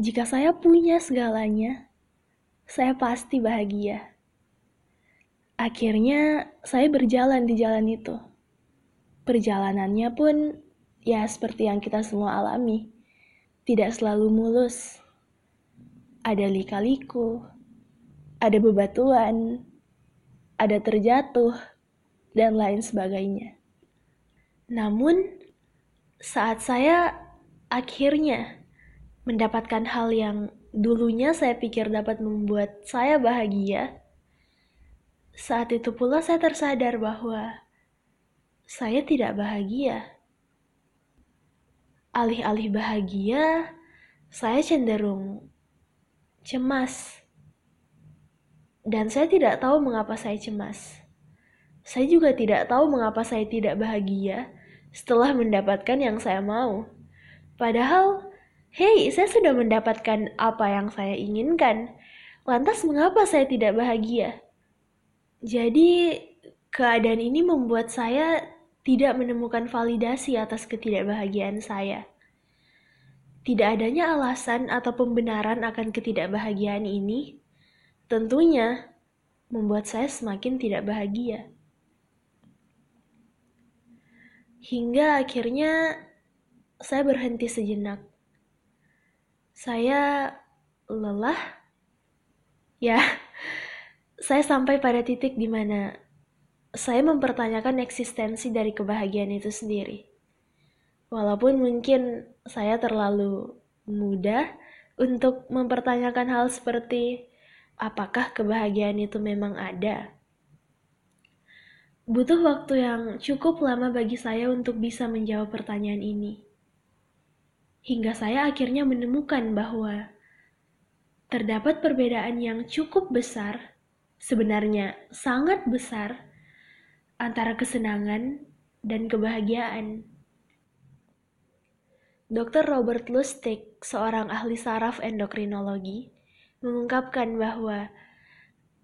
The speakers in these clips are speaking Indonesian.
jika saya punya segalanya, saya pasti bahagia. Akhirnya, saya berjalan di jalan itu. Perjalanannya pun ya seperti yang kita semua alami, tidak selalu mulus. Ada lika-liku, ada bebatuan, ada terjatuh, dan lain sebagainya. Namun, saat saya akhirnya mendapatkan hal yang dulunya saya pikir dapat membuat saya bahagia, saat itu pula saya tersadar bahwa saya tidak bahagia. Alih-alih bahagia, saya cenderung cemas. Dan saya tidak tahu mengapa saya cemas. Saya juga tidak tahu mengapa saya tidak bahagia setelah mendapatkan yang saya mau. Padahal, hei, saya sudah mendapatkan apa yang saya inginkan. Lantas mengapa saya tidak bahagia? Jadi, keadaan ini membuat saya tidak menemukan validasi atas ketidakbahagiaan saya. Tidak adanya alasan atau pembenaran akan ketidakbahagiaan ini tentunya membuat saya semakin tidak bahagia. Hingga akhirnya saya berhenti sejenak. Saya lelah. Ya, saya sampai pada titik di mana saya mempertanyakan eksistensi dari kebahagiaan itu sendiri. Walaupun mungkin saya terlalu mudah untuk mempertanyakan hal seperti apakah kebahagiaan itu memang ada. Butuh waktu yang cukup lama bagi saya untuk bisa menjawab pertanyaan ini. Hingga saya akhirnya menemukan bahwa terdapat perbedaan yang cukup besar, sebenarnya sangat besar, antara kesenangan dan kebahagiaan. Dr. Robert Lustig, seorang ahli saraf endokrinologi, mengungkapkan bahwa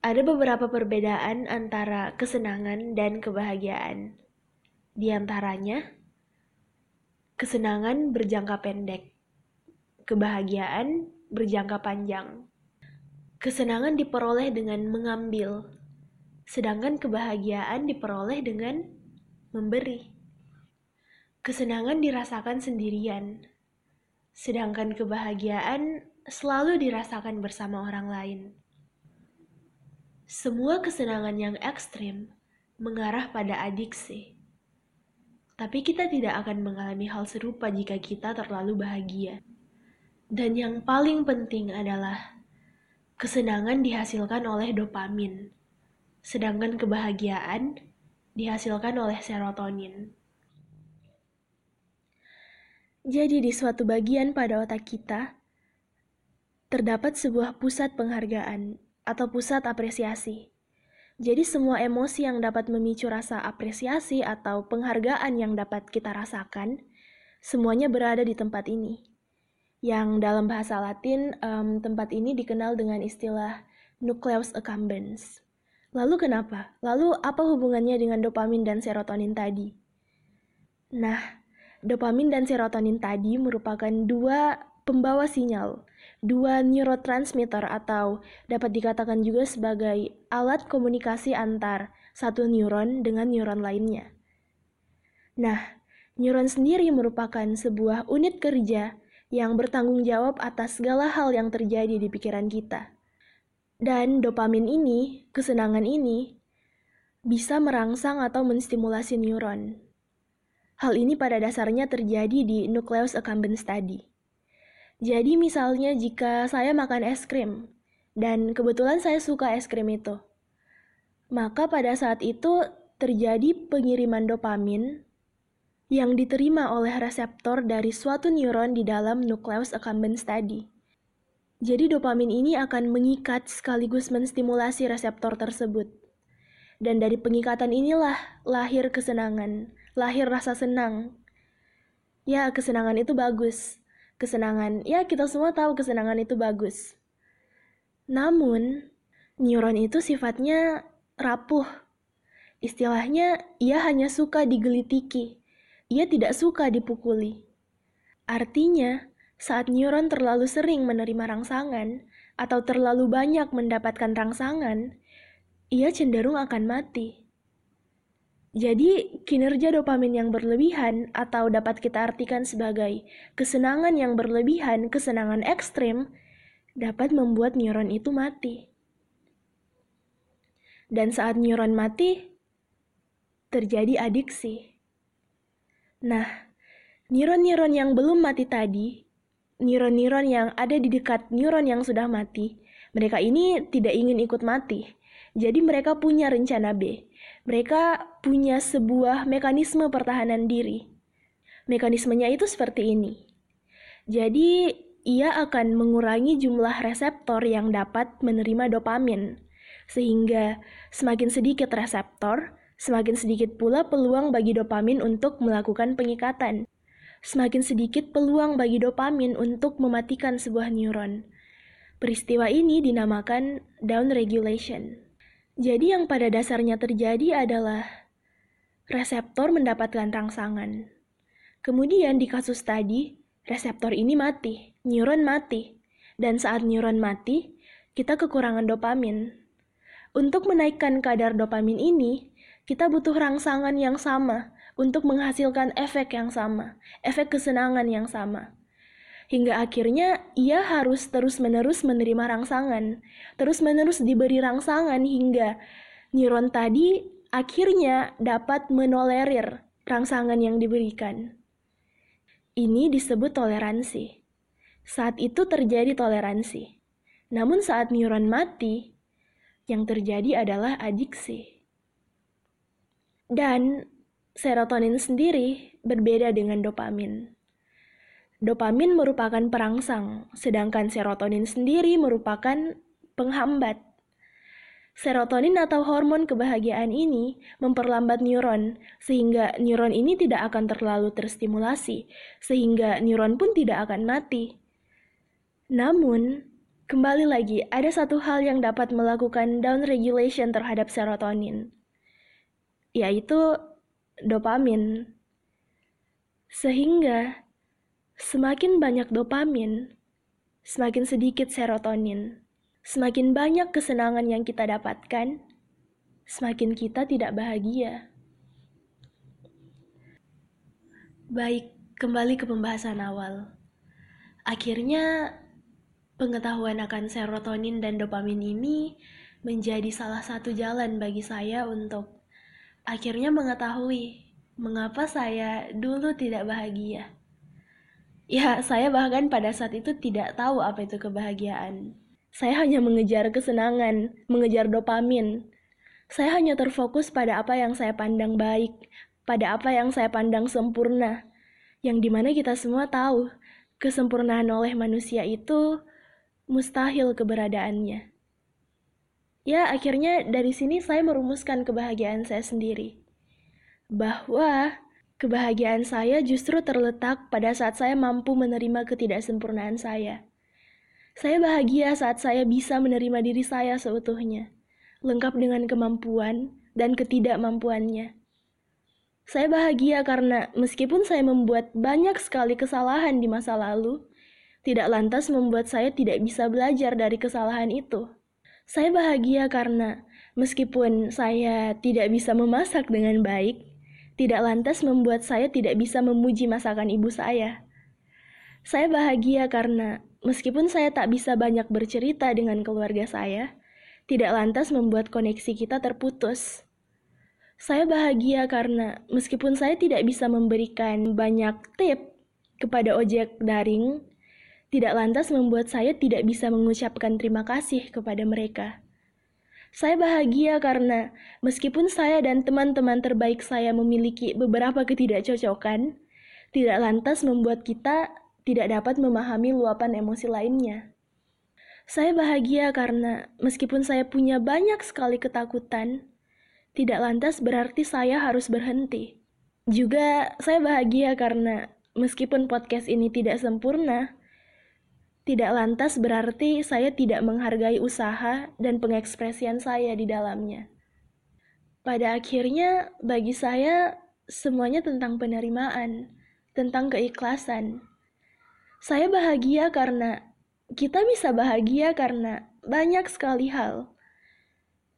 ada beberapa perbedaan antara kesenangan dan kebahagiaan. Di antaranya, kesenangan berjangka pendek, kebahagiaan berjangka panjang. Kesenangan diperoleh dengan mengambil, sedangkan kebahagiaan diperoleh dengan memberi. Kesenangan dirasakan sendirian, sedangkan kebahagiaan selalu dirasakan bersama orang lain. Semua kesenangan yang ekstrim mengarah pada adiksi. Tapi kita tidak akan mengalami hal serupa jika kita terlalu bahagia. Dan yang paling penting adalah kesenangan dihasilkan oleh dopamin, sedangkan kebahagiaan dihasilkan oleh serotonin. Jadi di suatu bagian pada otak kita, terdapat sebuah pusat penghargaan atau pusat apresiasi. Jadi semua emosi yang dapat memicu rasa apresiasi atau penghargaan yang dapat kita rasakan, semuanya berada di tempat ini. Yang dalam bahasa Latin, um, tempat ini dikenal dengan istilah nucleus accumbens. Lalu kenapa? Lalu apa hubungannya dengan dopamin dan serotonin tadi? Nah, dopamin dan serotonin tadi merupakan dua pembawa sinyal dua neurotransmitter atau dapat dikatakan juga sebagai alat komunikasi antar satu neuron dengan neuron lainnya. Nah, neuron sendiri merupakan sebuah unit kerja yang bertanggung jawab atas segala hal yang terjadi di pikiran kita. Dan dopamin ini, kesenangan ini, bisa merangsang atau menstimulasi neuron. Hal ini pada dasarnya terjadi di nucleus accumbens tadi. Jadi misalnya jika saya makan es krim, dan kebetulan saya suka es krim itu, maka pada saat itu terjadi pengiriman dopamin yang diterima oleh reseptor dari suatu neuron di dalam nucleus accumbens tadi. Jadi dopamin ini akan mengikat sekaligus menstimulasi reseptor tersebut. Dan dari pengikatan inilah lahir kesenangan, lahir rasa senang. Ya, kesenangan itu bagus. Kesenangan, ya kita semua tahu kesenangan itu bagus. Namun, neuron itu sifatnya rapuh. Istilahnya, ia hanya suka digelitiki. Ia tidak suka dipukuli. Artinya, saat neuron terlalu sering menerima rangsangan atau terlalu banyak mendapatkan rangsangan, ia cenderung akan mati. Jadi, kinerja dopamin yang berlebihan atau dapat kita artikan sebagai kesenangan yang berlebihan, kesenangan ekstrim, dapat membuat neuron itu mati. Dan saat neuron mati, terjadi adiksi. Nah, neuron-neuron yang belum mati tadi, neuron-neuron yang ada di dekat neuron yang sudah mati, mereka ini tidak ingin ikut mati jadi mereka punya rencana B. Mereka punya sebuah mekanisme pertahanan diri. Mekanismenya itu seperti ini. Jadi ia akan mengurangi jumlah reseptor yang dapat menerima dopamin. Sehingga semakin sedikit reseptor, semakin sedikit pula peluang bagi dopamin untuk melakukan pengikatan. Semakin sedikit peluang bagi dopamin untuk mematikan sebuah neuron. Peristiwa ini dinamakan down regulation. Jadi yang pada dasarnya terjadi adalah reseptor mendapatkan rangsangan. Kemudian di kasus tadi, reseptor ini mati, neuron mati. Dan saat neuron mati, kita kekurangan dopamin. Untuk menaikkan kadar dopamin ini, kita butuh rangsangan yang sama untuk menghasilkan efek yang sama, efek kesenangan yang sama hingga akhirnya ia harus terus-menerus menerima rangsangan, terus-menerus diberi rangsangan hingga neuron tadi akhirnya dapat menolerir rangsangan yang diberikan. Ini disebut toleransi. Saat itu terjadi toleransi. Namun saat neuron mati, yang terjadi adalah adiksi. Dan serotonin sendiri berbeda dengan dopamin. Dopamin merupakan perangsang, sedangkan serotonin sendiri merupakan penghambat. Serotonin atau hormon kebahagiaan ini memperlambat neuron, sehingga neuron ini tidak akan terlalu terstimulasi, sehingga neuron pun tidak akan mati. Namun, kembali lagi, ada satu hal yang dapat melakukan down regulation terhadap serotonin, yaitu dopamin. Sehingga Semakin banyak dopamin, semakin sedikit serotonin. Semakin banyak kesenangan yang kita dapatkan, semakin kita tidak bahagia. Baik, kembali ke pembahasan awal. Akhirnya, pengetahuan akan serotonin dan dopamin ini menjadi salah satu jalan bagi saya untuk akhirnya mengetahui mengapa saya dulu tidak bahagia. Ya, saya bahkan pada saat itu tidak tahu apa itu kebahagiaan. Saya hanya mengejar kesenangan, mengejar dopamin. Saya hanya terfokus pada apa yang saya pandang baik, pada apa yang saya pandang sempurna, yang di mana kita semua tahu kesempurnaan oleh manusia itu mustahil keberadaannya. Ya, akhirnya dari sini saya merumuskan kebahagiaan saya sendiri. Bahwa Kebahagiaan saya justru terletak pada saat saya mampu menerima ketidaksempurnaan saya. Saya bahagia saat saya bisa menerima diri saya seutuhnya, lengkap dengan kemampuan dan ketidakmampuannya. Saya bahagia karena meskipun saya membuat banyak sekali kesalahan di masa lalu, tidak lantas membuat saya tidak bisa belajar dari kesalahan itu. Saya bahagia karena meskipun saya tidak bisa memasak dengan baik, tidak lantas membuat saya tidak bisa memuji masakan ibu saya. Saya bahagia karena meskipun saya tak bisa banyak bercerita dengan keluarga saya, tidak lantas membuat koneksi kita terputus. Saya bahagia karena meskipun saya tidak bisa memberikan banyak tip kepada ojek daring, tidak lantas membuat saya tidak bisa mengucapkan terima kasih kepada mereka. Saya bahagia karena meskipun saya dan teman-teman terbaik saya memiliki beberapa ketidakcocokan, tidak lantas membuat kita tidak dapat memahami luapan emosi lainnya. Saya bahagia karena meskipun saya punya banyak sekali ketakutan, tidak lantas berarti saya harus berhenti. Juga saya bahagia karena meskipun podcast ini tidak sempurna, tidak lantas berarti saya tidak menghargai usaha dan pengekspresian saya di dalamnya. Pada akhirnya, bagi saya, semuanya tentang penerimaan, tentang keikhlasan. Saya bahagia karena kita bisa bahagia karena banyak sekali hal.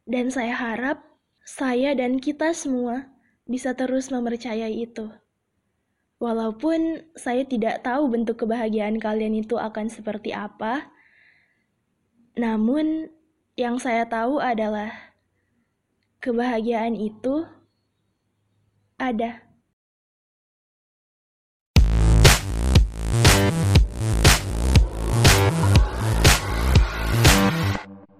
Dan saya harap saya dan kita semua bisa terus mempercayai itu. Walaupun saya tidak tahu bentuk kebahagiaan kalian itu akan seperti apa, namun yang saya tahu adalah kebahagiaan itu ada.